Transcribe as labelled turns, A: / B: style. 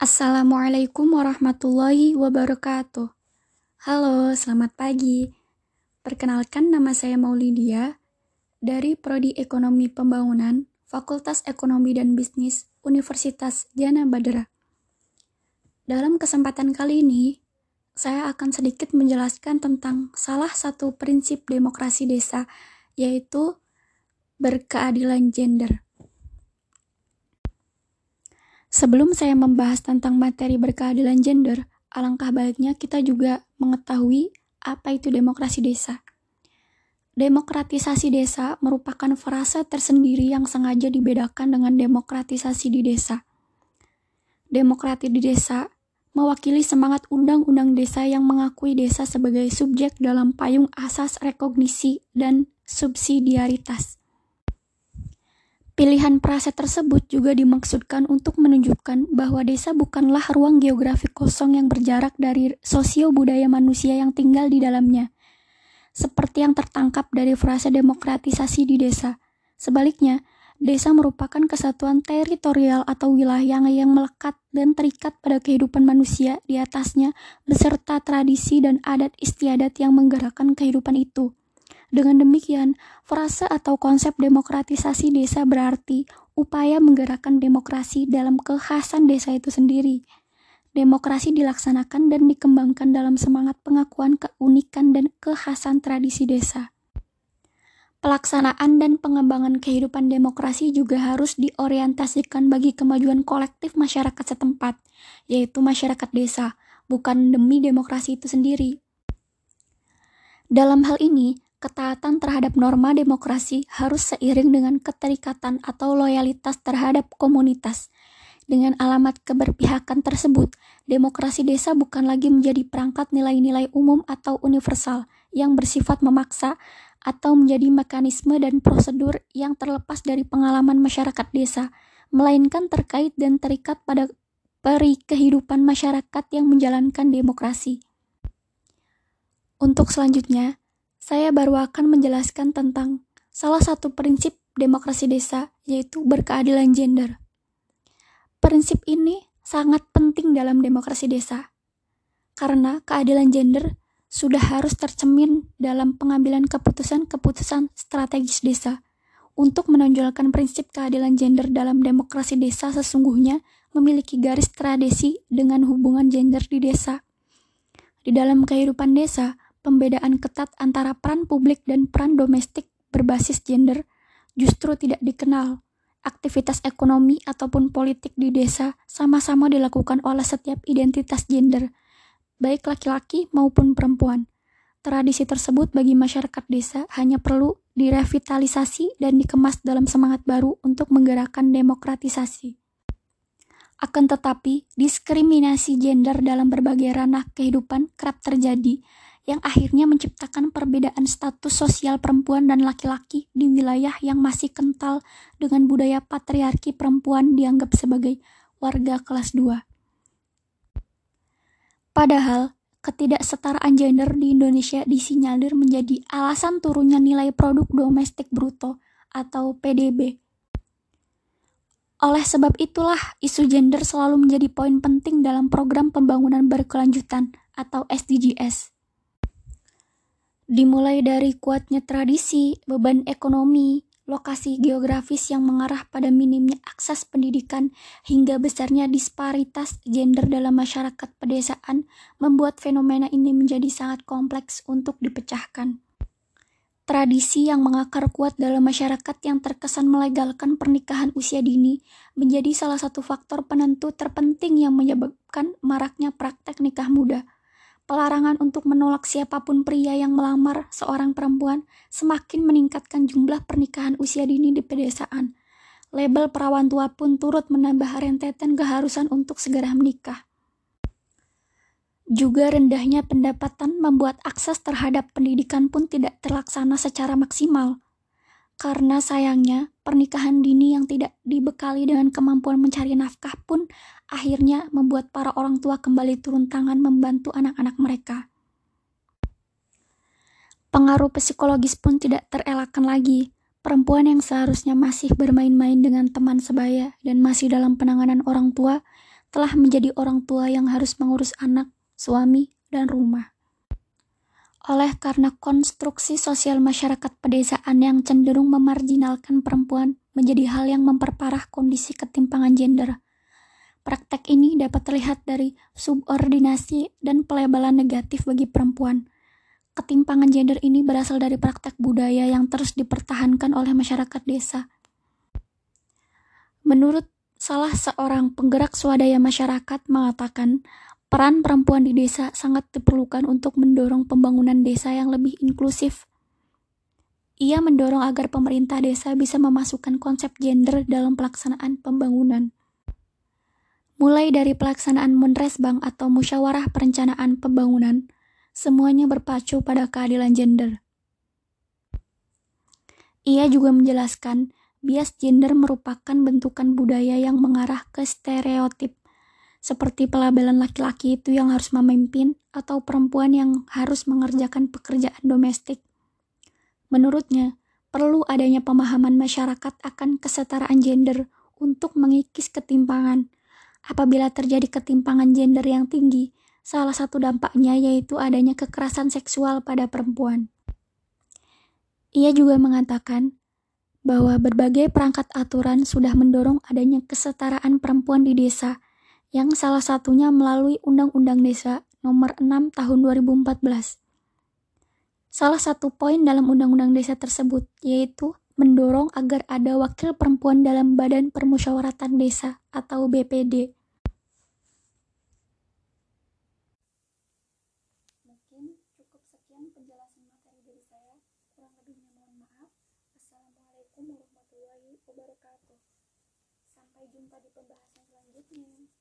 A: Assalamualaikum warahmatullahi wabarakatuh. Halo, selamat pagi. Perkenalkan nama saya Maulidia dari Prodi Ekonomi Pembangunan, Fakultas Ekonomi dan Bisnis, Universitas Jana Badra. Dalam kesempatan kali ini, saya akan sedikit menjelaskan tentang salah satu prinsip demokrasi desa, yaitu berkeadilan gender. Sebelum saya membahas tentang materi berkeadilan gender, alangkah baiknya kita juga mengetahui apa itu demokrasi desa. Demokratisasi desa merupakan frasa tersendiri yang sengaja dibedakan dengan demokratisasi di desa. Demokrati di desa mewakili semangat undang-undang desa yang mengakui desa sebagai subjek dalam payung asas rekognisi dan subsidiaritas. Pilihan prase tersebut juga dimaksudkan untuk menunjukkan bahwa desa bukanlah ruang geografi kosong yang berjarak dari sosio budaya manusia yang tinggal di dalamnya, seperti yang tertangkap dari frase demokratisasi di desa. Sebaliknya, desa merupakan kesatuan teritorial atau wilayah yang melekat dan terikat pada kehidupan manusia di atasnya beserta tradisi dan adat istiadat yang menggerakkan kehidupan itu. Dengan demikian, frase atau konsep demokratisasi desa berarti upaya menggerakkan demokrasi dalam kekhasan desa itu sendiri. Demokrasi dilaksanakan dan dikembangkan dalam semangat pengakuan keunikan dan kekhasan tradisi desa. Pelaksanaan dan pengembangan kehidupan demokrasi juga harus diorientasikan bagi kemajuan kolektif masyarakat setempat, yaitu masyarakat desa, bukan demi demokrasi itu sendiri. Dalam hal ini, Ketaatan terhadap norma demokrasi harus seiring dengan keterikatan atau loyalitas terhadap komunitas. Dengan alamat keberpihakan tersebut, demokrasi desa bukan lagi menjadi perangkat nilai-nilai umum atau universal yang bersifat memaksa atau menjadi mekanisme dan prosedur yang terlepas dari pengalaman masyarakat desa, melainkan terkait dan terikat pada peri kehidupan masyarakat yang menjalankan demokrasi. Untuk selanjutnya, saya baru akan menjelaskan tentang salah satu prinsip demokrasi desa, yaitu berkeadilan gender. Prinsip ini sangat penting dalam demokrasi desa, karena keadilan gender sudah harus tercemin dalam pengambilan keputusan-keputusan strategis desa. Untuk menonjolkan prinsip keadilan gender dalam demokrasi desa sesungguhnya memiliki garis tradisi dengan hubungan gender di desa. Di dalam kehidupan desa, pembedaan ketat antara peran publik dan peran domestik berbasis gender justru tidak dikenal. Aktivitas ekonomi ataupun politik di desa sama-sama dilakukan oleh setiap identitas gender, baik laki-laki maupun perempuan. Tradisi tersebut bagi masyarakat desa hanya perlu direvitalisasi dan dikemas dalam semangat baru untuk menggerakkan demokratisasi. Akan tetapi, diskriminasi gender dalam berbagai ranah kehidupan kerap terjadi, yang akhirnya menciptakan perbedaan status sosial perempuan dan laki-laki di wilayah yang masih kental dengan budaya patriarki perempuan dianggap sebagai warga kelas 2. Padahal, ketidaksetaraan gender di Indonesia disinyalir menjadi alasan turunnya nilai produk domestik bruto atau PDB. Oleh sebab itulah, isu gender selalu menjadi poin penting dalam program pembangunan berkelanjutan atau SDGs dimulai dari kuatnya tradisi, beban ekonomi, lokasi geografis yang mengarah pada minimnya akses pendidikan hingga besarnya disparitas gender dalam masyarakat pedesaan membuat fenomena ini menjadi sangat kompleks untuk dipecahkan. Tradisi yang mengakar kuat dalam masyarakat yang terkesan melegalkan pernikahan usia dini menjadi salah satu faktor penentu terpenting yang menyebabkan maraknya praktek nikah muda. Pelarangan untuk menolak siapa pun pria yang melamar seorang perempuan semakin meningkatkan jumlah pernikahan usia dini di pedesaan. Label perawan tua pun turut menambah rentetan keharusan untuk segera menikah. Juga rendahnya pendapatan membuat akses terhadap pendidikan pun tidak terlaksana secara maksimal. Karena sayangnya, pernikahan dini yang tidak dibekali dengan kemampuan mencari nafkah pun akhirnya membuat para orang tua kembali turun tangan membantu anak-anak mereka. Pengaruh psikologis pun tidak terelakkan lagi. Perempuan yang seharusnya masih bermain-main dengan teman sebaya dan masih dalam penanganan orang tua, telah menjadi orang tua yang harus mengurus anak, suami, dan rumah. Oleh karena konstruksi sosial masyarakat pedesaan yang cenderung memarjinalkan perempuan menjadi hal yang memperparah kondisi ketimpangan gender. Praktek ini dapat terlihat dari subordinasi dan pelebelan negatif bagi perempuan. Ketimpangan gender ini berasal dari praktek budaya yang terus dipertahankan oleh masyarakat desa. Menurut Salah seorang penggerak swadaya masyarakat mengatakan, peran perempuan di desa sangat diperlukan untuk mendorong pembangunan desa yang lebih inklusif. Ia mendorong agar pemerintah desa bisa memasukkan konsep gender dalam pelaksanaan pembangunan. Mulai dari pelaksanaan Munresbang atau Musyawarah Perencanaan Pembangunan, semuanya berpacu pada keadilan gender. Ia juga menjelaskan bias gender merupakan bentukan budaya yang mengarah ke stereotip, seperti pelabelan laki-laki itu yang harus memimpin atau perempuan yang harus mengerjakan pekerjaan domestik. Menurutnya, perlu adanya pemahaman masyarakat akan kesetaraan gender untuk mengikis ketimpangan. Apabila terjadi ketimpangan gender yang tinggi, salah satu dampaknya yaitu adanya kekerasan seksual pada perempuan. Ia juga mengatakan bahwa berbagai perangkat aturan sudah mendorong adanya kesetaraan perempuan di desa, yang salah satunya melalui Undang-Undang Desa Nomor 6 Tahun 2014. Salah satu poin dalam Undang-Undang Desa tersebut yaitu mendorong agar ada wakil perempuan dalam Badan Permusyawaratan Desa atau BPD. Mungkin cukup sekian penjelasan materi dari saya. Kurang lebihnya mohon maaf. Assalamualaikum warahmatullahi wabarakatuh. Sampai jumpa di pembahasan selanjutnya.